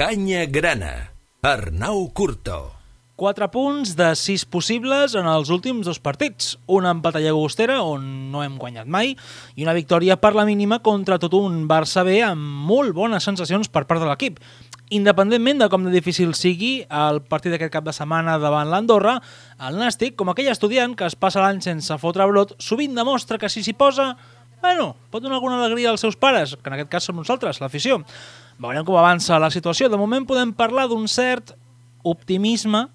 Canya Grana. Arnau Curto. 4 punts de 6 possibles en els últims dos partits. Una empat a Llagostera, on no hem guanyat mai, i una victòria per la mínima contra tot un Barça B amb molt bones sensacions per part de l'equip. Independentment de com de difícil sigui el partit d'aquest cap de setmana davant l'Andorra, el Nàstic, com aquell estudiant que es passa l'any sense fotre brot, sovint demostra que si s'hi posa, bueno, pot donar alguna alegria als seus pares, que en aquest cas som nosaltres, l'afició. Veurem com avança la situació. De moment podem parlar d'un cert optimisme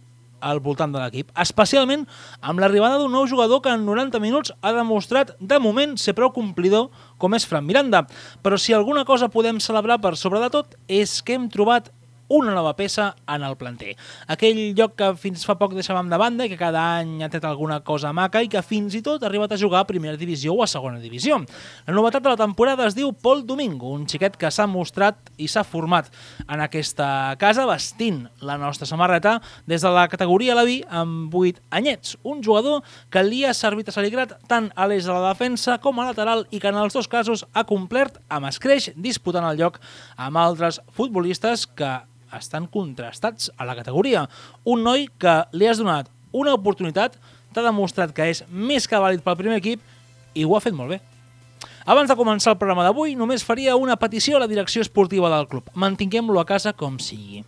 al voltant de l'equip, especialment amb l'arribada d'un nou jugador que en 90 minuts ha demostrat, de moment, ser prou complidor com és Fran Miranda. Però si alguna cosa podem celebrar per sobre de tot és que hem trobat una nova peça en el planter. Aquell lloc que fins fa poc deixàvem de banda i que cada any ha tret alguna cosa maca i que fins i tot ha arribat a jugar a primera divisió o a segona divisió. La novetat de la temporada es diu Pol Domingo, un xiquet que s'ha mostrat i s'ha format en aquesta casa vestint la nostra samarreta des de la categoria la vi amb 8 anyets. Un jugador que li ha servit a Saligrat tant a l'eix de la defensa com a lateral i que en els dos casos ha complert amb escreix disputant el lloc amb altres futbolistes que estan contrastats a la categoria. Un noi que li has donat una oportunitat, t'ha demostrat que és més que vàlid pel primer equip i ho ha fet molt bé. Abans de començar el programa d'avui, només faria una petició a la direcció esportiva del club. Mantinguem-lo a casa com sigui.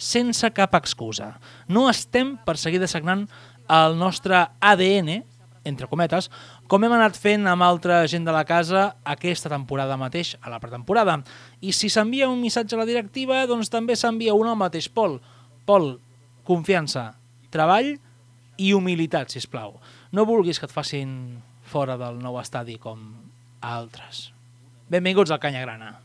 Sense cap excusa. No estem per seguir designant el nostre ADN, entre cometes, com hem anat fent amb altra gent de la casa aquesta temporada mateix, a la pretemporada. I si s'envia un missatge a la directiva, doncs també s'envia un al mateix Pol. Pol, confiança, treball i humilitat, si plau. No vulguis que et facin fora del nou estadi com altres. Benvinguts al Canya Grana.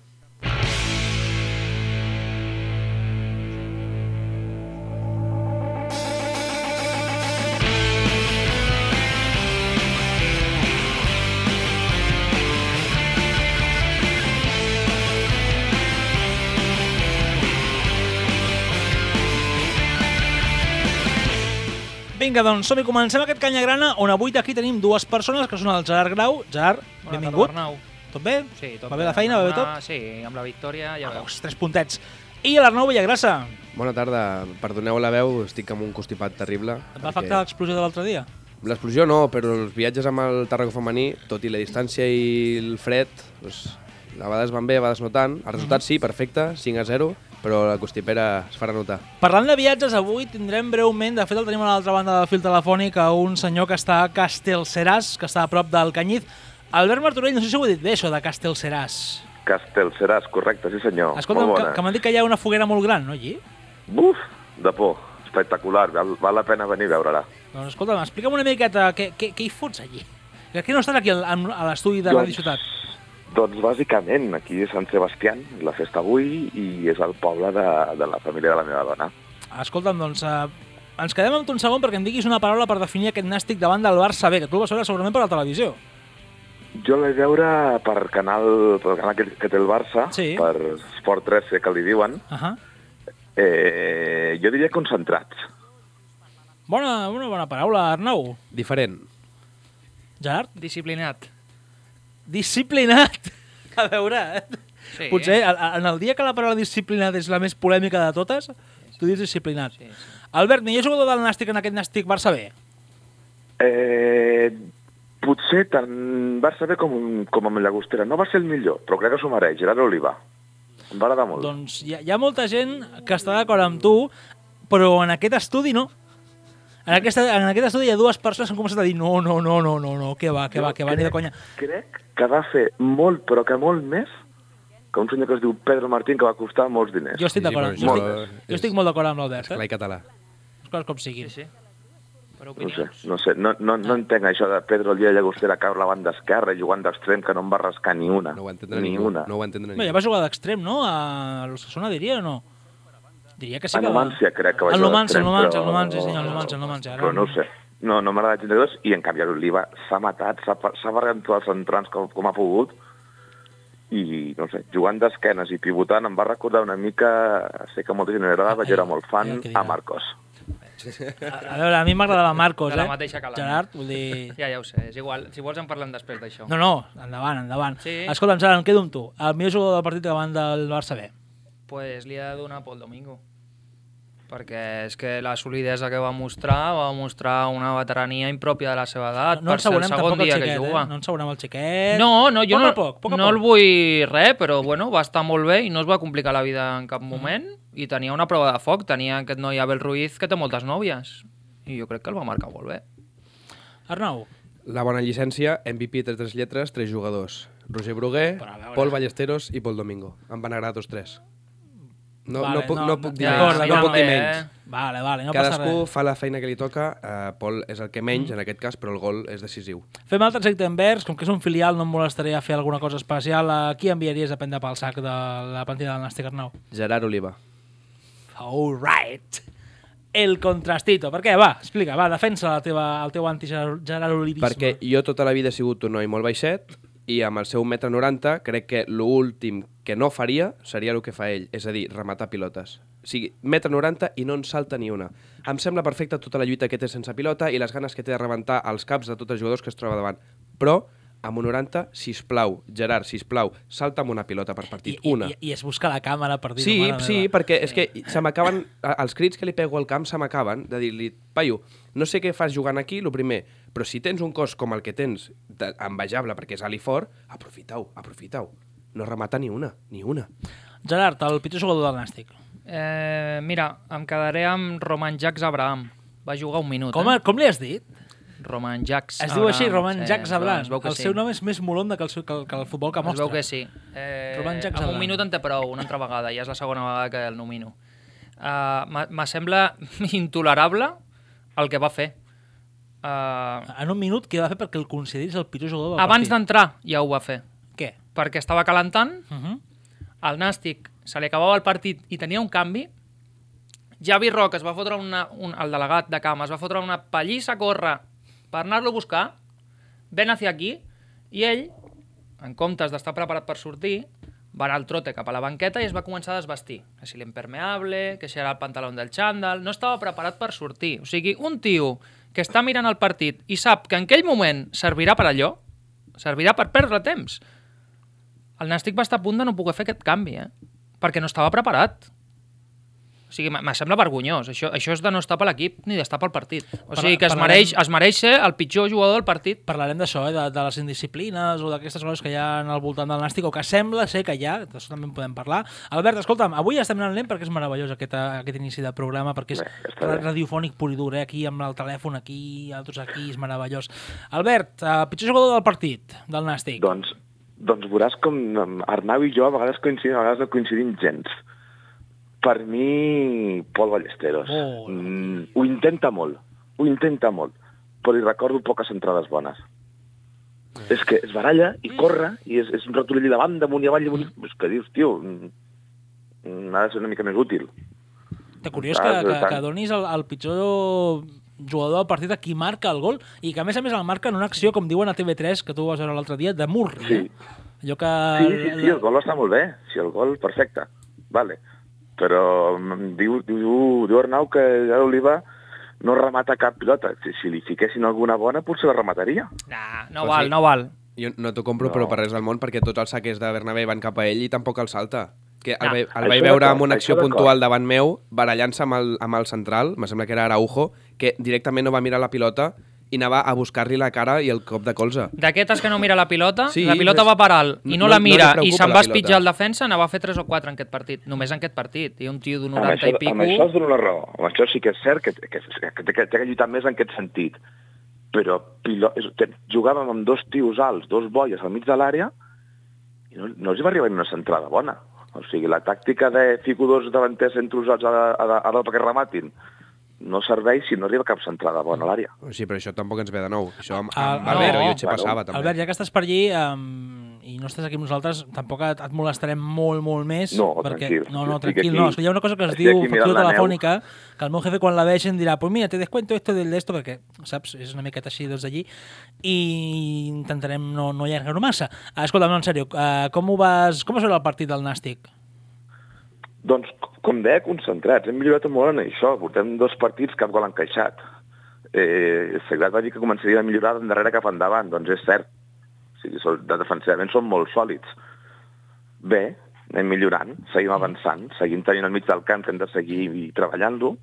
Vinga, doncs som i comencem aquest Canya Grana, on avui aquí tenim dues persones, que són el Gerard Grau. Gerard, Bona benvingut. tarda, Arnau. Tot bé? Sí, tot Va bé la feina, va bé tot? Ah, Sí, amb la victòria ja veus. Veus, tres puntets. I l'Arnau Villagrassa. Bona tarda, perdoneu la veu, estic amb un constipat terrible. Et va afectar l'explosió de l'altre dia? L'explosió no, però els viatges amb el Tarraco femení, tot i la distància i el fred, doncs, a vegades van bé, a vegades no tant. El resultat sí, perfecte, 5 a 0, però la constipera es farà notar. Parlant de viatges, avui tindrem breument, de fet el tenim a l'altra banda del fil telefònic, a un senyor que està a Castelseràs, que està a prop del Canyiz. Albert Martorell, no sé si ho he dit bé, això de Castelseràs. Castelseràs, correcte, sí senyor. Escolta'm, Molt que, que m'han dit que hi ha una foguera molt gran, no, allí? Buf, de por. Espectacular, val, val la pena venir a veure-la. Doncs escolta'm, explica'm una miqueta què, què, què hi fots allí. Que aquí no estan aquí a l'estudi de Doncs- Ràdio Ciutat. Doncs bàsicament, aquí és Sant Sebastián, la festa avui, i és el poble de, de la família de la meva dona. Escolta'm, doncs, eh, ens quedem amb tu un segon perquè em diguis una paraula per definir aquest nàstic davant del Barça B, que tu el vas veure segurament per la televisió. Jo l'he veure per canal, per canal que, que té el Barça, Sí. per Sport 13, que li diuen. Uh -huh. Eh, jo diria concentrats. Bona, una bona paraula, Arnau. Diferent. Gerard? Disciplinat. Disciplinat. A veure, eh? Sí. potser a- en el dia que la paraula disciplinat és la més polèmica de totes, tu dius disciplinat. Sí, sí. Albert, millor jugador del Nàstic en aquest Nàstic Barça B? Eh, potser tant Barça B com, com amb Llagostera. No va ser el millor, però crec que s'ho mereix. Gerard Oliva. Em va agradar molt. Doncs hi ha, hi ha molta gent que està d'acord amb tu, però en aquest estudi no. En, aquesta, en aquest estudi hi ha dues persones que han començat a dir no, no, no, no, no, no, que va, que va, que va, ni de conya. Crec que va fer molt, però que molt més que un senyor que es diu Pedro Martín, que va costar molts diners. Jo estic d'acord, Sí, jo, però estic, jo és- estic molt d'acord amb l'Albert, Clar eh? i català. Les coses com siguin. Sí, sí. Per No sé, no sé, no, no, no entenc això de Pedro de Llagostera caure a la banda esquerra i jugant d'extrem que no em va rascar ni una. No ho entendrà ni ningú. una. No ho entendrà Bé, ja ningú. va jugar d'extrem, no? A l'Ossassona diria o no? Diria que sí que va... Numància crec que va El jugar Numancia, el Numancia, el Numancia, senyor, el Numancia, el Numancia. Però no ho sé. No, no m'agrada gens de dos, i en canvi l'Oliva s'ha matat, s'ha barregat tots els entrants com, com ha pogut, i, no sé, jugant d'esquenes i pivotant em va recordar una mica, sé que molta gent li agradava, jo era molt fan, a Marcos. A, a veure, a mi m'agradava Marcos, De la eh? mateixa. Gerard, vull dir... Ja, ja ho sé, és igual. Si vols en parlem després d'això. No, no, endavant, endavant. Sí. Escolta'm, Gerard, em quedo amb tu. El millor jugador del partit davant del Barça B. pues li he de donar pel Domingo. Perquè és que la solidesa que va mostrar va mostrar una veterania impròpia de la seva edat No per ser el segon tampoc el dia xiquet, que eh? juga. No ensabonem el xiquet. No, no, jo poc no, poc, poc no poc. el vull res, però bueno, va estar molt bé i no es va complicar la vida en cap moment i tenia una prova de foc, tenia aquest noi Abel Ruiz que té moltes nòvies i jo crec que el va marcar molt bé. Arnau, La bona llicència, MVP de tres lletres, tres jugadors. Roger Bruguer. Pol Ballesteros i Pol Domingo. Em van agradar tots tres. No, Vale, no, puc, no, no, puc dir menys. d'acord, No puc dir també, menys. eh? vale, vale, no Cadascú res. fa la feina que li toca. Uh, Pol és el que menys, en aquest cas, però el gol és decisiu. Fem altre secte envers, com que és un filial no em molestaria fer alguna cosa especial. A qui enviaries a prendre pel sac de la partida del Nàstic Arnau? Gerard Oliva. All right. El contrastito. Per què? Va, explica, va, defensa la teva, el teu anti-gerarolivisme. Perquè jo tota la vida he sigut un noi molt baixet i amb el seu metre 90 crec que l'últim que no faria seria el que fa ell, és a dir, rematar pilotes. O sigui, metre 90 i no en salta ni una. Em sembla perfecta tota la lluita que té sense pilota i les ganes que té de rebentar els caps de tots els jugadors que es troba davant. Però, amb un 90, sisplau, Gerard, sisplau, salta amb una pilota per partit, i, una. i, I es busca la càmera per dir-ho, Sí, sí, meva. perquè és que se m'acaben... Els crits que li pego al camp se m'acaben de dir-li, paio, no sé què fas jugant aquí, el primer, però si tens un cos com el que tens, de, envejable perquè és ali fort, aprofitau, aprofitau. No remata ni una, ni una. Gerard, el pitjor jugador del Nàstic. Eh, mira, em quedaré amb Roman Jacques Abraham. Va jugar un minut, Com, eh? com li has dit? Roman Jacques Es diu així, Roman sí, Jacques es Abraham. es El sí. seu nom és més molonda que el, seu, que, el, que el futbol que Es mostra. veu que sí. Eh, Roman Jacques amb Abraham. un minut en té prou, una altra vegada. Ja és la segona vegada que el nomino. Uh, me sembla intolerable el que va fer. Uh, En un minut, què va fer perquè el consideris el pitjor jugador del abans d'entrar ja ho va fer. Què? Perquè estava calentant, Uh -huh. el Nàstic se li acabava el partit i tenia un canvi, Javi Roc es va fotre una, un, el delegat de camp, es va fotre una pallissa a córrer per anar-lo a buscar, ven hacia aquí, i ell, en comptes d'estar preparat per sortir, va anar al trote cap a la banqueta i es va començar a desvestir. Que si l'impermeable, que si era el pantaló del xandall... No estava preparat per sortir. O sigui, un tio que està mirant el partit i sap que en aquell moment servirà per allò, servirà per perdre temps, el Nàstic va estar a punt de no poder fer aquest canvi, eh? Perquè no estava preparat. O sigui, me sembla vergonyós. Això, això és de no estar per l'equip ni d'estar pel partit. O sigui, que es parlarem- mereix, es mereix ser el pitjor jugador del partit. Parlarem d'això, eh? de, de les indisciplines o d'aquestes coses que hi ha al voltant del Nàstic o que sembla ser que hi ha, d'això també en podem parlar. Albert, escolta'm, avui estem anant lent perquè és meravellós aquest, aquest inici de programa, perquè és Bé, radiofònic pur i dur, eh? aquí amb el telèfon, aquí, altres aquí, és meravellós. Albert, uh, pitjor jugador del partit, del Nàstic. Doncs, doncs veuràs com em, Arnau i jo a vegades coincidim, a vegades no coincidim gens. Per mi, Pol Ballesteros. Molt. Mm, ho intenta molt, ho intenta molt, però li recordo poques entrades bones. És que es baralla i corre, i és, és un ratolí davant, damunt i avall, amunt. És que dius, tio, mm, mm, ha de ser una mica més útil. Que curiós que, que, que donis el, el pitjor jugador del partit a qui marca el gol i que a més a més el marca en una acció, com diuen a TV3, que tu vas veure l'altre dia, de Murri. Sí. Eh? Allò que... Sí, sí, sí, el gol està molt bé. Sí, el gol, perfecte. Vale. Però mm, diu, diu, diu Arnau que ja l'Oliva no remata cap pilota. Si, si li fiquessin alguna bona, potser la remataria. Nah, no Però val, sí. no val. Jo no t'ho compro, No. però per res del món, perquè tots els saquers de Bernabé van cap a ell i tampoc el salta. Que el, No. vaig- el vaig veure amb una acció puntual davant meu, barallant-se amb, el, amb el central, me sembla que era Araujo, que directament no va mirar la pilota i anava a buscar-li la cara i el cop de colze. D'aquestes que no mira la pilota, Sí, la pilota és- va per alt i no, no- la no mira i preocupa se'n la va espitjar el defensa, n'ha va fer 3 o 4 en aquest partit, només en aquest partit. I un tio d'un Amb 90 això, i pico... amb això es dona la raó. Amb això sí que és cert que, que, que, que, que, que té que lluitar més en aquest sentit. Però pilo, és, te, jugàvem amb dos tios alts, dos boies al mig de l'àrea, i no, no els hi va arribar una centrada bona. O sigui, la tàctica de fico dos davanters entre els alts a, a, a, a dalt perquè rematin no serveix si no arriba cap centrada bona a l'àrea. Sí, però això tampoc ens ve de nou. Això amb, Ah, amb Valero no. i Otxe Bueno, passava, també. Albert, ja que estàs per allí um, i no estàs aquí amb nosaltres, tampoc et, et molestarem molt, molt més. No, perquè, tranquil, No, no, tranquil, aquí- no. Hi ha una cosa que es diu factura telefònica, que el meu jefe quan la vegin dirà pues mira, te descuento esto del de esto, perquè, saps, és una miqueta així des d'allí, i intentarem no, no allargar-ho massa. Uh, escolta'm, no, en sèrio, uh, com ho vas... Com vas veure el partit del Nàstic? Doncs, com deia, concentrats. Hem millorat molt en això. Portem dos partits, cap gol encaixat. Eh, Segrat va dir que començaria a millorar d'endarrere cap endavant. Doncs és cert. O sigui, de defensivament són molt sòlids. Bé, anem millorant, seguim avançant, seguim tenint el mig del camp que hem de seguir treballant-lo,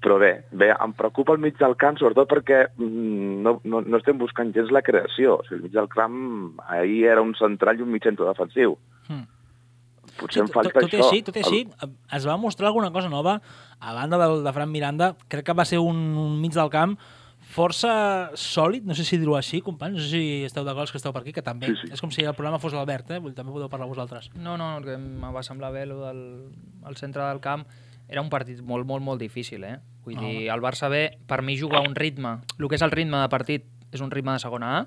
però bé, bé, em preocupa el mig del camp sobretot perquè mm, no, no, no estem buscant gens la creació. O sigui, el mig del camp ahir era un central i un mig centre defensiu. Mm. Potser em tot, falta tot i això. així, tot i així, es va mostrar alguna cosa nova a banda del, de Fran Miranda. Crec que va ser un, un mig del camp força sòlid, no sé si dir-ho així, companys, no sé si esteu d'acord que esteu per aquí, que també Sí, sí. és com si el programa fos l'Albert, eh? Vull, també podeu parlar vosaltres. No, no, que em va semblar bé el del el centre del camp. Era un partit molt, molt, molt difícil, eh? Vull No. dir, el Barça B, per mi jugar a un ritme, el que és el ritme de partit és un ritme de segona A,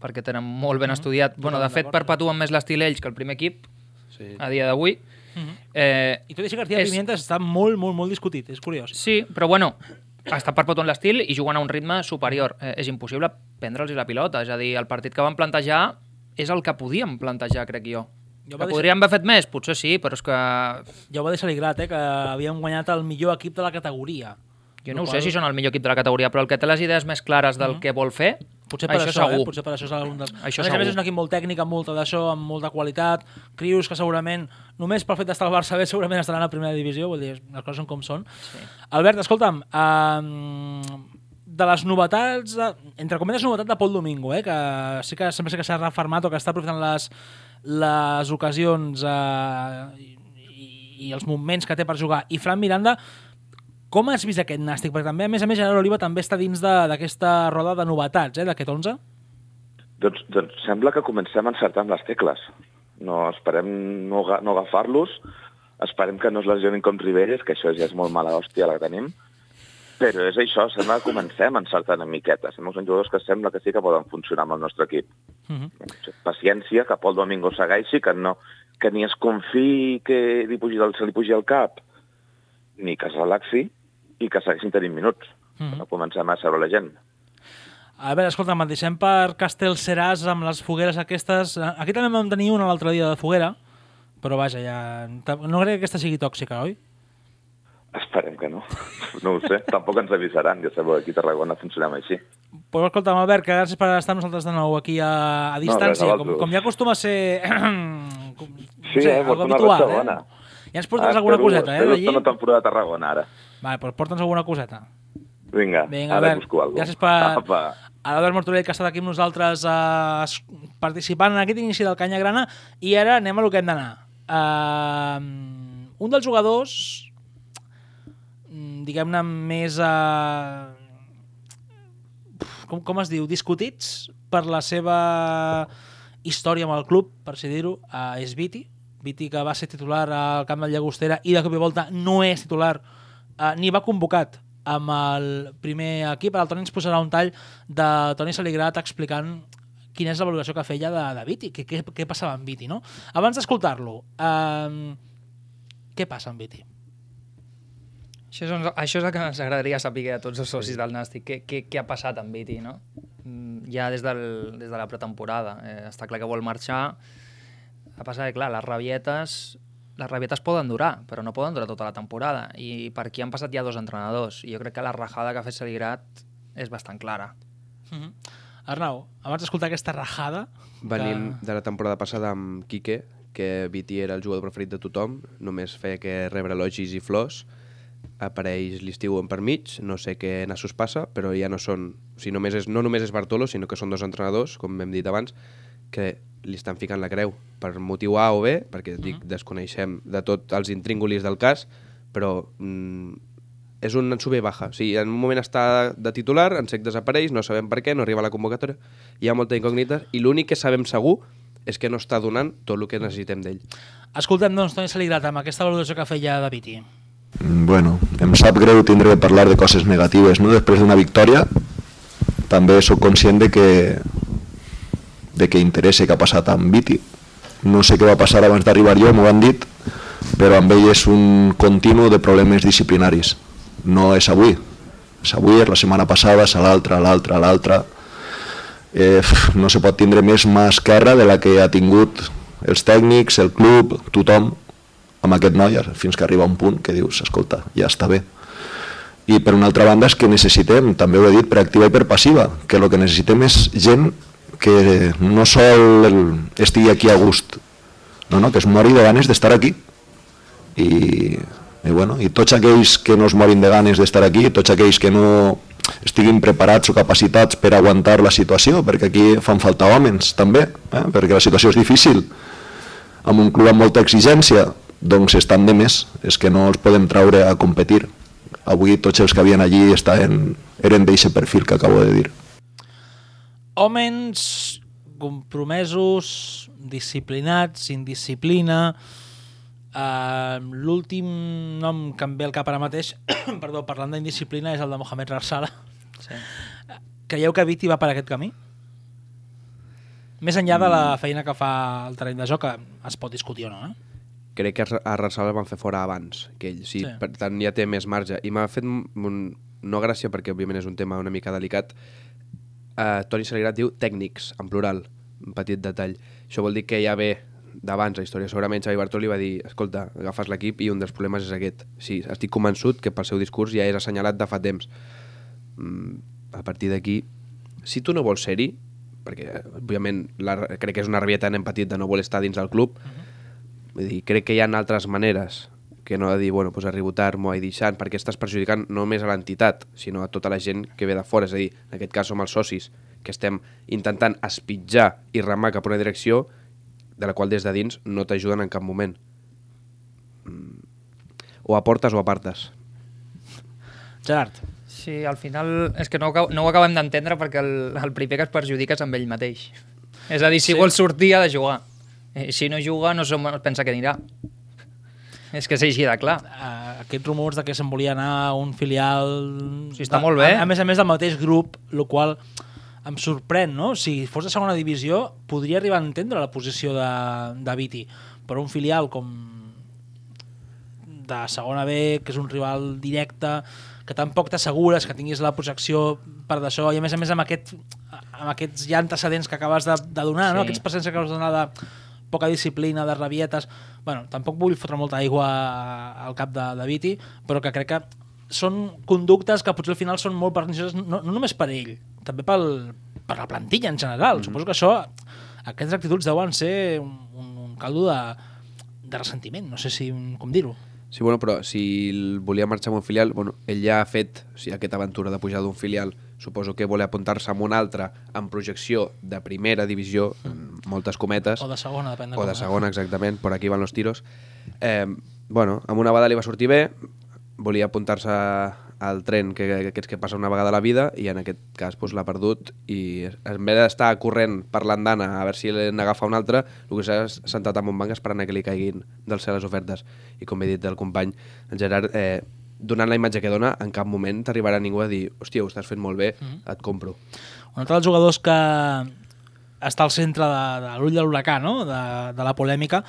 perquè tenen molt ben estudiat. Bueno, de fet, perpetuen més l'estil ells que el primer equip, Sí. a dia d'avui. Mhm. Eh, I tot i així, García És- Pimienta està molt, molt, molt discutit, és curiós. Sí, però bueno, està perpetuant l'estil i jugant a un ritme superior. Eh, és impossible prendre'ls la pilota. És a dir, el partit que van plantejar és el que podíem plantejar, crec jo. Jo Que podríem haver fet més? Potser sí, però és que... Ja ho va deixar grat, eh, que havíem guanyat el millor equip de la categoria. Jo Lo no ho sé si són el millor equip de la categoria, però el que té les idees més clares del que vol fer, Potser per això, això, segur. eh? Potser per això és un dels... Això a més a més és un equip molt tècnic, amb molta d'això, amb molta qualitat. Crius que segurament, només pel fet d'estar al Barça B, segurament estaran a primera divisió, vull dir, les coses són com són. Sí. Albert, escolta'm, um, de les novetats, de, entre cometes novetat de Pol Domingo, eh, que sí que sempre sé que s'ha refermat o que està aprofitant les, les ocasions eh, i, i els moments que té per jugar. I Fran Miranda, com has vist aquest nàstic? Perquè també, a més a més, Gerard Oliva també està dins d'aquesta roda de novetats, eh, d'aquest 11. Doncs, doncs sembla que comencem a encertar amb les tecles. No esperem no, no agafar-los, esperem que no es lesionin com Ribelles, que això ja és molt mala hòstia la que tenim, però és això, sembla que comencem a encertar una miqueta. Sembla que són jugadors que sembla que sí que poden funcionar amb el nostre equip. Uh -huh. Paciència, que Pol Domingo segueixi, que, no, que ni es confiï que li pugi se li pugi al cap, ni que es relaxi, i que segueixin tenint minuts. Mhm. Uh -huh. Comencem a seure la gent. A veure, escolta, me'n deixem per Castellseràs amb les fogueres aquestes. Aquí també vam tenir una l'altre dia de foguera, però vaja, ja... no crec que aquesta sigui tòxica, oi? Esperem que no. No ho sé. Tampoc ens avisaran. Ja sabeu, aquí a Tarragona funcionem així. Pues escolta, Albert, que gràcies per estar amb nosaltres de nou aquí a, a distància. res, a com, com ja acostuma a ser... com, Sí, eh, vols algo una habitual, ratxa bona. Ja ens portes alguna espero, coseta, eh, espero d'allí? estar una temporada a Tarragona, ara. Vale, doncs porta'ns alguna coseta. Vinga, Vinga, ara busco alguna gràcies per... Apa. A l'Albert Martorell, que ha estat aquí amb nosaltres eh, participant en aquest inici del Canya Grana, i ara anem a lo que hem d'anar. Uh, un dels jugadors, mm, diguem-ne, més... Uh, com, com es diu? Discutits per la seva història amb el club, per si dir-ho, uh, és Viti. Viti, que va ser titular al camp del Llagostera i de cop i volta no és titular uh, ni va convocat amb el primer equip. El Toni ens posarà un tall de Toni Saligrat explicant quina és la valoració que feia de, de Viti, què, què, què passava amb Viti, no? Abans d'escoltar-lo, um, què passa amb Viti? Això és, això és el que ens agradaria saber a tots els socis del Nàstic. Què, què, què ha passat amb Viti, no? Mm, Ja des, del, des de la pretemporada. Eh, està clar que vol marxar. Ha passat que, clar, les rabietes, les rabietes poden durar, però no poden durar tota la temporada. I per aquí han passat ja dos entrenadors. I jo crec que la rajada que ha fet Saligrat és bastant clara. Mm -hmm. Arnau, abans d'escoltar aquesta rajada... Venim de la temporada passada amb Quique, que Viti era el jugador preferit de tothom, només feia que rebre elogis i flors, apareix l'estiu en per mig, no sé què nassos passa, però ja no són... O sigui, només és, no només és Bartolo, sinó que són dos entrenadors, com hem dit abans, que li estan ficant la creu per motiu A o B, perquè dic, desconeixem de tot els intríngulis del cas, però mm, és un sube baja. O sigui, en un moment està de titular, en sec desapareix, no sabem per què, no arriba a la convocatòria, hi ha molta incògnita, i l'únic que sabem segur és que no està donant tot el que necessitem d'ell. Escoltem, doncs, Toni Saligrat, amb aquesta valoració que feia de Viti. Mm, Bueno, em sap greu tindre de parlar de coses negatives, no? Després d'una victòria, també sóc conscient de que de que interessa què ha passat amb Viti. No sé què va passar abans d'arribar jo, m'ho han dit, però amb ell és un continu de problemes disciplinaris. No és avui. És avui, és la setmana passada, és a l'altra, l'altra, l'altra. Eh, no se pot tindre més mà esquerra de la que ha tingut els tècnics, el club, tothom, amb aquest noi, fins que arriba un punt que dius, escolta, ja està bé. I per una altra banda és que necessitem, també ho he dit, per activa i per passiva, que el que necessitem és gent que no sol estigui aquí a gust. no, no, que es mori de ganes d'estar aquí. I, i, bueno, i tots aquells que no es morin de ganes d'estar aquí, tots aquells que no estiguin preparats o capacitats per aguantar la situació, perquè aquí fan falta homes també, eh? perquè la situació és difícil, amb un club amb molta exigència, doncs estan de més, és que no els podem traure a competir. Avui tots els que havien allí estaven, eren d'aquest perfil que acabo de dir. Homes compromesos, disciplinats, sin disciplina... Uh, L'últim nom que em ve al cap ara mateix, perdó, parlant d'indisciplina, és el de Mohamed Rarsala. Sí. Creieu que Viti va per aquest camí? Més enllà de la feina que fa el terreny de joc, que es pot discutir o no, eh? crec que a Rarsal el van fer fora abans que ell, sí, Sí. sí. per tant ja té més marge i m'ha fet un, un, no gràcia perquè òbviament és un tema una mica delicat uh, Toni Saligrat diu tècnics, en plural un petit detall, això vol dir que ja ve d'abans la història, segurament Xavi Bartoli va dir escolta, agafes l'equip i un dels problemes és aquest. Sí, estic convençut que pel seu discurs ja és assenyalat de fa temps. Mm, a partir d'aquí si tu no vols ser-hi perquè òbviament la, crec que és una rabieta en petit de no voler estar dins del club Vull dir, crec que hi ha altres maneres que no de dir, bueno, pues arribo tard, m'ho he deixant, perquè estàs perjudicant no només a l'entitat, sinó a tota la gent que ve de fora. És a dir, en aquest cas som els socis, que estem intentant espitjar i remar cap a una direcció de la qual des de dins no t'ajuden en cap moment. Mm. O aportes o apartes. Gerard, Sí, al final és que no, ho no ho acabem d'entendre perquè el, el primer que es perjudica és amb ell mateix. És a dir, si sí. vol sortir ha de jugar. Eh, si no juga no som, pensa que anirà. És que és així de clar. uh, aquests rumors de que se'n volia anar a un filial... Sí, està de- molt bé. A, a més a més del mateix grup, el qual em sorprèn, no? Si fos de segona divisió, podria arribar a entendre la posició de, de Viti, però un filial com de segona B, que és un rival directe, que tampoc t'assegures que tinguis la projecció per d'això, i a més a més amb, aquest, amb aquests ja antecedents que acabes de, de donar, no? Sí. aquests presents que acabes de donar de poca disciplina, de rabietes... Bueno, tampoc vull fotre molta aigua al cap de, de Viti, però que crec que són conductes que potser al final són molt pernicioses, no, no només per ell, també pel, per la plantilla en general. Mm. Suposo que això, aquestes actituds deuen ser un, un, un caldo de, de ressentiment, no sé si com dir-ho. Sí, bueno, però si el volia marxar amb un filial, bueno, ell ja ha fet o sigui, aquesta aventura de pujar d'un filial, suposo que vol apuntar-se amb un altre en projecció de primera divisió, en moltes cometes, O de segona, depèn de o de eh? segona, exactament, per aquí van los tiros. Eh, bueno, amb una vegada li va sortir bé, volia apuntar-se al tren que, que aquests que passa una vegada a la vida i en aquest cas doncs, l'ha perdut. I en vez d'estar corrent per l'andana a veure si n'agafa un altre, el que s'ha sentat en un banc esperant que li caiguin del cel les ofertes. I com he dit el company, el Gerard eh, donant la imatge que dona, en cap moment t'arribarà ningú a dir, hòstia, ho estàs fent molt bé, et compro. Un altre dels jugadors que està al centre de, de l'ull de l'huracà, no? de, de la polèmica,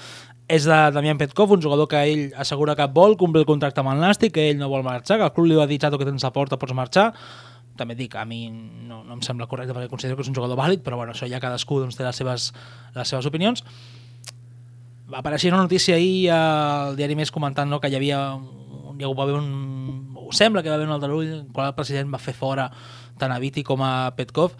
és de Damián Petkov, un jugador que ell assegura que vol complir el contracte amb el Nàstic, que ell no vol marxar, que el club li va dir xato que tens la porta, pots marxar. També dic, a mi no, no em sembla correcte perquè considero que és un jugador vàlid, però bueno, això ja cadascú doncs, té les seves, les seves opinions. Va aparèixer una notícia ahir al diari Més comentant no, que hi havia un, hi va haver un, o sembla que va haver un aldarull en qual el president va fer fora tant a Viti com a Petkov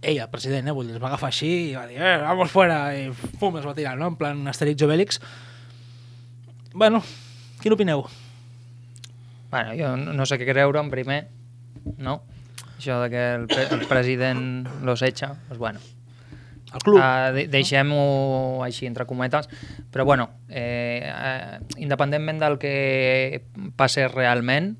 ell, el president, eh, vull dir, es va agafar així i va dir, eh, vamos fuera, i pum, es va tirar, no? En plan Asterix Obélix. Bueno, quin opineu? Bueno, jo no sé què creure en primer, no? Això de que el, pre el president los echa, doncs bueno. El club? Uh, de Deixem-ho així, entre cometes. Però bueno, eh, eh, independentment del que passés realment,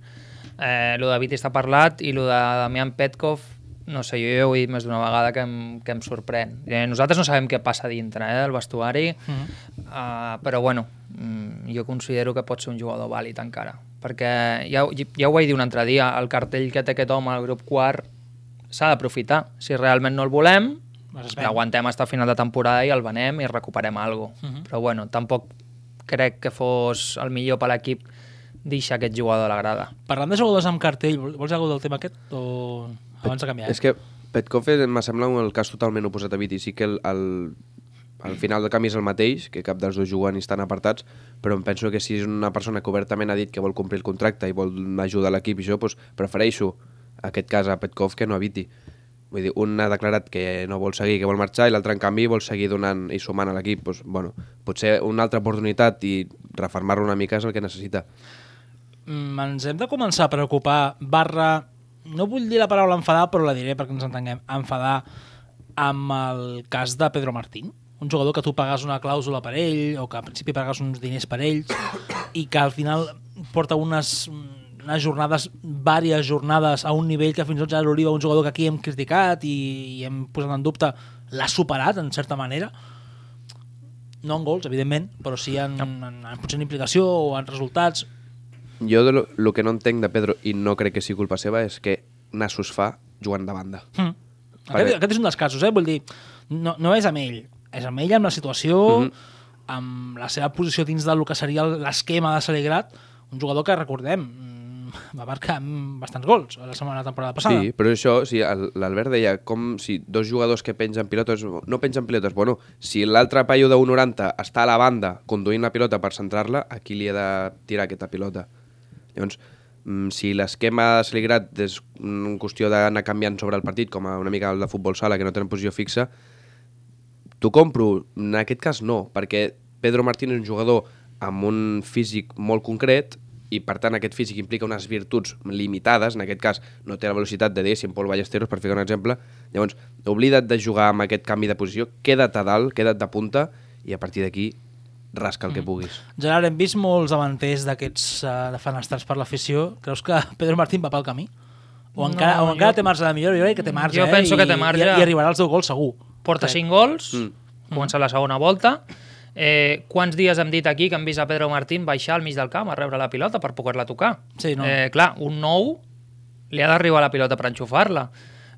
eh, lo de Viti està parlat i lo de Damián Petkov, no sé, jo ja ho he dit més d'una vegada que em, que em sorprèn. Eh, nosaltres no sabem què passa dintre eh, del vestuari, Mm -hmm. uh, però bueno, mm, jo considero que pot ser un jugador vàlid encara. Perquè ja, ja ho vaig dir un altre dia, el cartell que té aquest home al grup quart s'ha d'aprofitar. Si realment no el volem. L'aguantem fins a final de temporada i el venem i recuperem alguna cosa. Mhm. Però bueno, tampoc crec que fos el millor per l'equip deixar aquest jugador a la grada. Parlant de jugadors amb cartell, vol- vols dir alguna del tema aquest? O abans de canviar? És que Petkov és- me sembla un- el cas totalment oposat a Viti. Sí que el, el, al final del canvi és el mateix, que cap dels dos juguen i estan apartats, però em penso que si és una persona que obertament ha dit que vol complir el contracte i vol ajudar l'equip i això, doncs prefereixo aquest cas a Petkov que no a Viti. Vull dir, un ha declarat que no vol seguir, que vol marxar, i l'altre, en canvi, vol seguir donant i sumant a l'equip. Doncs, bueno, potser una altra oportunitat i reformar-lo una mica és el que necessita. Mm, ens hem de començar a preocupar barra, no vull dir la paraula enfadar, però la diré perquè ens entenguem, enfadar amb el cas de Pedro Martín, un jugador que tu pagues una clàusula per ell o que al principi pagues uns diners per ells i que al final porta unes, unes jornades, vàries jornades a un nivell que fins i tot ja l'Oliva, un jugador que aquí hem criticat i, i hem posat en dubte, l'ha superat en certa manera no en gols, evidentment, però sí en, en, en, potser en implicació o en resultats. Jo de lo, lo que no entenc de Pedro, i no crec que sigui culpa seva, és que nassos fa jugant de banda. Mm. Perquè- Aquest, aquest és un dels casos, eh? Vull dir, no, no és amb ell, és amb ell, amb la situació, mm. -hmm. amb la seva posició dins del que seria l'esquema de Saligrat, un jugador que, recordem, va marcar bastants gols a la setmana temporada passada. Sí, però això, sí, l'Albert deia com si dos jugadors que pengen pilotes, no pengen pilotes, bueno, si l'altre paio de 1,90 està a la banda conduint la pilota per centrar-la, a qui li ha de tirar aquesta pilota? Llavors, mm, si l'esquema de Saligrat és una qüestió d'anar canviant sobre el partit, com a una mica el de futbol sala, que no tenen posició fixa, t'ho compro. En aquest cas no, perquè Pedro Martín és un jugador amb un físic molt concret i per tant aquest físic implica unes virtuts limitades, en aquest cas no té la velocitat de diguéssim Pol Ballesteros, per ficar un exemple, llavors oblida't de jugar amb aquest canvi de posició, queda't a dalt, queda't de punta i a partir d'aquí rasca el que puguis. Gerard, hem vist molts davanters d'aquests uh, defenestrats per l'afició. Creus que Pedro Martín va pel camí? O No, encara, o encara jo- té marge de millora? Jo crec que té marge, Jo eh? penso que I- té marge. I, I arribarà al seu gol segur. Porta Sí. 5 gols, Mm. mm. comença la segona volta. Eh, quants dies hem dit aquí que hem vist a Pedro Martín baixar al mig del camp a rebre la pilota per poder-la tocar? Sí, no. eh, clar, un nou li ha d'arribar la pilota per enxufar-la.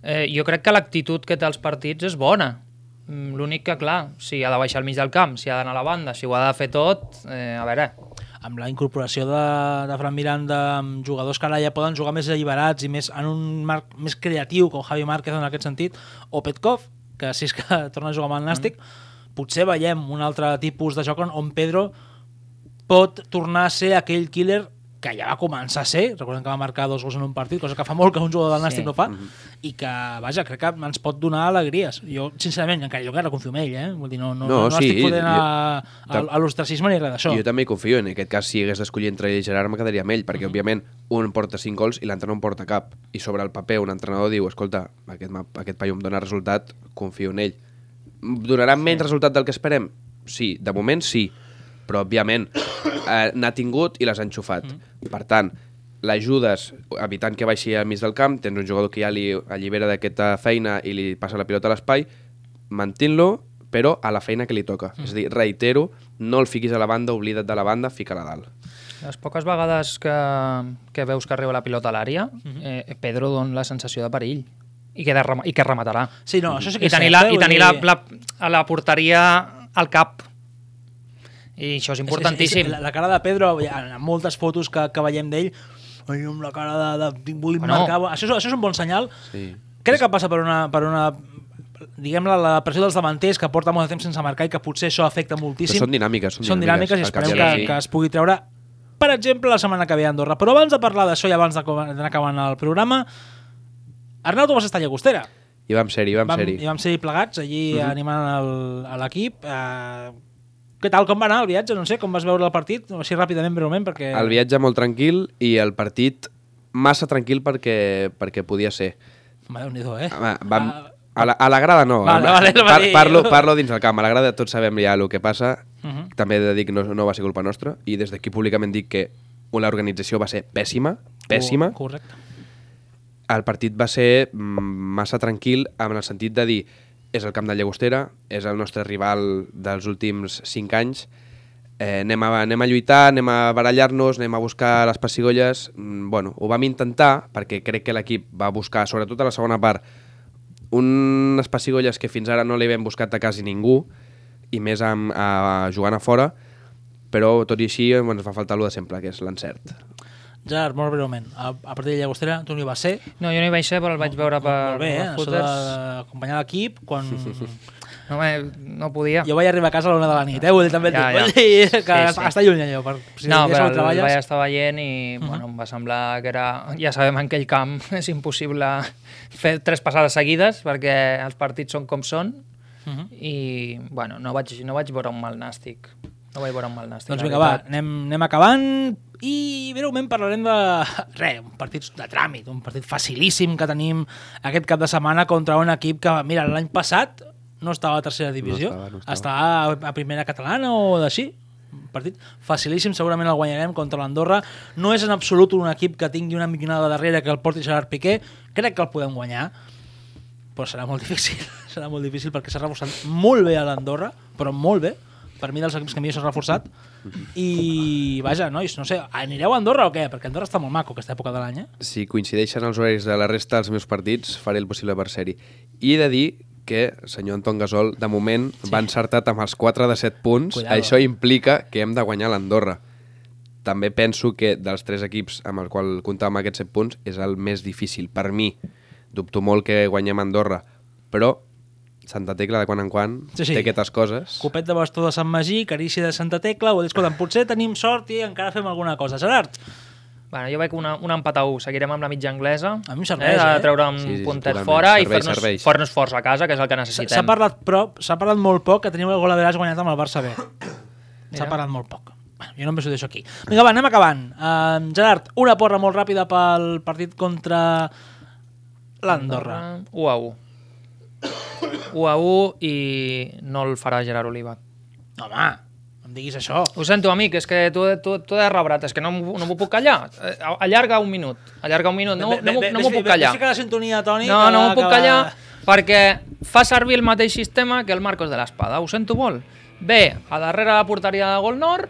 Eh, jo crec que l'actitud que té als partits és bona. Mm, L'únic que, clar, si ha de baixar al mig del camp, si ha d'anar a la banda, si ho ha de fer tot, eh, a veure, amb la incorporació de, de Fran Miranda amb jugadors que ara ja poden jugar més alliberats i més en un marc més creatiu com Javi Márquez en aquest sentit o Petkov, que si és que torna a jugar amb el Nàstic mm. Potser veiem un altre tipus de joc on, Pedro pot tornar a ser aquell killer que ja va començar a ser, recordem que va marcar dos gols en un partit, cosa que fa molt que un jugador del Nàstic Sí. no fa, i que, vaja, crec que ens pot donar alegries. Jo, sincerament, encara jo encara confio en ell, eh? Vull dir, no, no, No, no, no sí, estic fotent a, jo- a, a l'ostracisme ni res d'això. Jo també hi confio, en aquest cas si hagués d'escollir entre ell i Gerard me quedaria amb ell, perquè òbviament un porta 5 gols i l'altre no en porta cap. I sobre el paper un entrenador diu, escolta, aquest, aquest paio em dona resultat, confio en ell. Donarà menys resultat del que esperem? Sí, de moment sí, però òbviament eh, n'ha tingut i les ha enxufat. Per tant, l'ajudes evitant que baixi al mig del camp, tens un jugador que ja li allibera d'aquesta feina i li passa la pilota a l'espai, mantint-lo, però a la feina que li toca. És a dir, reitero, no el fiquis a la banda, oblida't de la banda, fica-la dalt. Les poques vegades que, que veus que arriba la pilota a l'àrea, eh, Pedro dona la sensació de perill i que, de, rem- i que rematarà. Sí, no, això sí que I és tenir, la, eh? i tenir la, dir- la, a la porteria al cap. I això és importantíssim. És, és, la, la cara de Pedro, ha moltes fotos que, que veiem d'ell, amb la cara de, de vull Bueno. marcar... Això, és- això és un bon senyal. Sí. Crec que passa per una, per una diguem la, la pressió dels davanters que porta molt de temps sense marcar i que potser això afecta moltíssim. Però són dinàmiques, són Són dinàmiques i dinàmiques, esperem i la que, fi. que es pugui treure per exemple, la setmana que ve a Andorra. Però abans de parlar d'això i abans acabant el programa, Arnau, tu vas estar a Llagostera. I vam ser-hi, vam, vam, ser-hi. I vam ser plegats allí Mhm. animant el- a l'equip. Uh, què tal, com va anar el viatge? No sé, com vas veure el partit? Així ràpidament, breument, perquè... El viatge molt tranquil i el partit massa tranquil perquè, perquè podia ser. Home, Déu-n'hi-do, eh? Home, vam, Ah, a, la, a la grada no. Vale, vale, va dir. parlo, parlo dins del camp. A la grada tots sabem ja el que passa. Mhm. També he de dir que no, no va ser culpa nostra. I des d'aquí públicament dic que l'organització va ser pèssima. Pèssima. Co- Correcte. El partit va ser mm, massa tranquil en el sentit de dir és el camp de Llagostera, és el nostre rival dels últims 5 anys, eh, anem, a, anem a lluitar, anem a barallar-nos, anem a buscar les pessigolles... Mm, bueno, ho vam intentar perquè crec que l'equip va buscar, sobretot a la segona part, unes pessigolles que fins ara no li havien buscat a quasi ningú, i més amb, a, jugant a fora, però tot i així ens va faltar el de sempre, que és l'encert. Gerard, molt breument, a, a partir de Llagostera, tu no hi vas ser. No, jo no hi vaig ser, però el vaig veure per molt bé, eh? per Això d'acompanyar l'equip quan... No, eh, no podia. Jo vaig arribar a casa a l'una de la nit, eh? Vull dir, també Ja, ja. Dir que Sí, sí. està lluny allò. Per, si no, però el treballes. vaig estar veient i bueno, em va semblar que era... Ja sabem, en aquell camp és impossible fer tres passades seguides perquè els partits són com són Mhm. i bueno, no vaig, no vaig veure un mal nàstic. No vaig veure un mal nàstic. Doncs vinga, va, anem, anem acabant i breument parlarem de res, un partit de tràmit, un partit facilíssim que tenim aquest cap de setmana contra un equip que, mira, l'any passat no estava a tercera divisió, estava, no estava. estava a primera catalana o d'així. Un partit facilíssim, segurament el guanyarem contra l'Andorra. No és en absolut un equip que tingui una millonada darrere que el porti Gerard Piqué. Crec que el podem guanyar, però serà molt difícil. serà molt difícil perquè s'ha reforçat molt bé a l'Andorra, però molt bé. Per mi dels equips que millor s'ha reforçat. I vaja, nois, no sé, anireu a Andorra o què? Perquè Andorra està molt maco aquesta època de l'any, eh? Si coincideixen els horaris de la resta dels meus partits, faré el possible per ser-hi. I he de dir que senyor Anton Gasol, de moment, sí. va encertat amb els 4 de 7 punts. Cuidado. Això implica que hem de guanyar l'Andorra. També penso que dels tres equips amb el qual comptàvem aquests 7 punts és el més difícil. Per mi, dubto molt que guanyem Andorra, però Santa Tecla de quan en quan Sí, sí. té aquestes coses. Copet de bastó de Sant Magí, carícia de Santa Tecla, o dir, escolta, potser tenim sort i encara fem alguna cosa. Gerard, Bueno, jo veig una, un empat a 1. Seguirem amb la mitja anglesa. A mi em serveix, eh? eh? De treure un Sí, sí, puntet fora i fer-nos fer forts a casa, que és el que necessitem. s'ha parlat, s'ha parlat molt poc que teniu el gol a guanyat amb el Barça B. S'ha parlat molt poc. Bueno, jo només ho deixo aquí. Vinga, va, anem acabant. Uh, Gerard, una porra molt ràpida pel partit contra l'Andorra. 1 a 1. 1 a 1 i no el farà Gerard Oliva. Home, no em diguis això. Ho sento, amic, és que tu, tu, tu has rebrat, és que no, no m'ho puc callar. Eh, Allarga un minut, allarga un minut, no, no, m'ho- no m'ho puc callar. Ves la sintonia, Toni. No, no m'ho puc callar perquè fa servir el mateix sistema que el Marcos de l'Espada. Ho sento molt. Ve a darrere la porteria de Gol Nord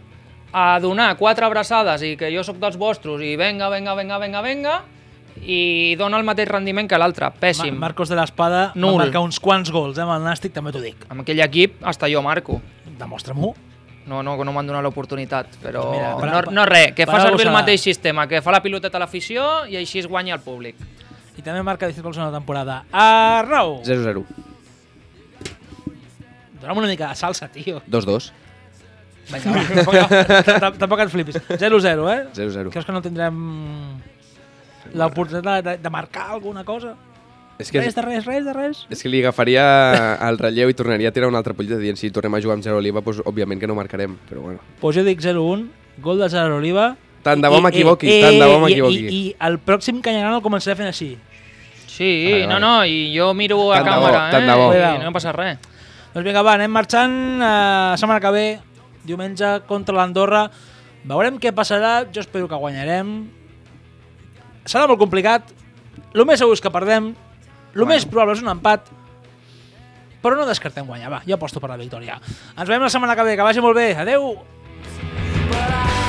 a donar quatre abraçades i que jo sóc dels vostres i venga, venga, venga, venga, venga i dona el mateix rendiment que l'altre. Pèssim. Ma Marcos de l'Espada va marcar uns quants gols, eh, amb el Nàstic, també t'ho dic. Amb aquell equip, hasta jo marco. Demostra-m'ho. No, no, no m'han donat l'oportunitat, però mira, per- no, no res, que fa servir el mateix sistema, que fa la piloteta a l'afició i així es guanya el públic. I també marca 17 gols en la temporada. Arnau! 0-0. Dona'm una mica de salsa, tio. 2-2. Vinga, va, tampoc, tampoc- tampoc et flipis. 0-0, eh? 0-0. Creus que no tindrem l'oportunitat de, de marcar alguna cosa? És que, Res de res, res de res? és que li agafaria el relleu i tornaria a tirar una altra pollita dient si tornem a jugar amb Gerard Oliva, doncs, òbviament que no marcarem, però bueno. Pues jo dic 0-1, gol de Gerard Oliva. Tant de bo I- m'equivoqui, i- tant de bo i- m'equivoqui. I, I el pròxim Canyaran el començaré fent així. Sí, Vale, no, vale. no, i jo miro a Tant de bo, càmera, tant eh? de bo. I no passa res. Doncs vinga, va, anem marxant. Uh, setmana que ve, diumenge, contra l'Andorra. Veurem què passarà. Jo espero que guanyarem. Serà molt complicat. El més segur és que perdem. El més probable és un empat. Però no descartem guanyar. Va, jo aposto per la victòria. Ens veiem la setmana que ve. Que vagi molt bé. Adeu! But I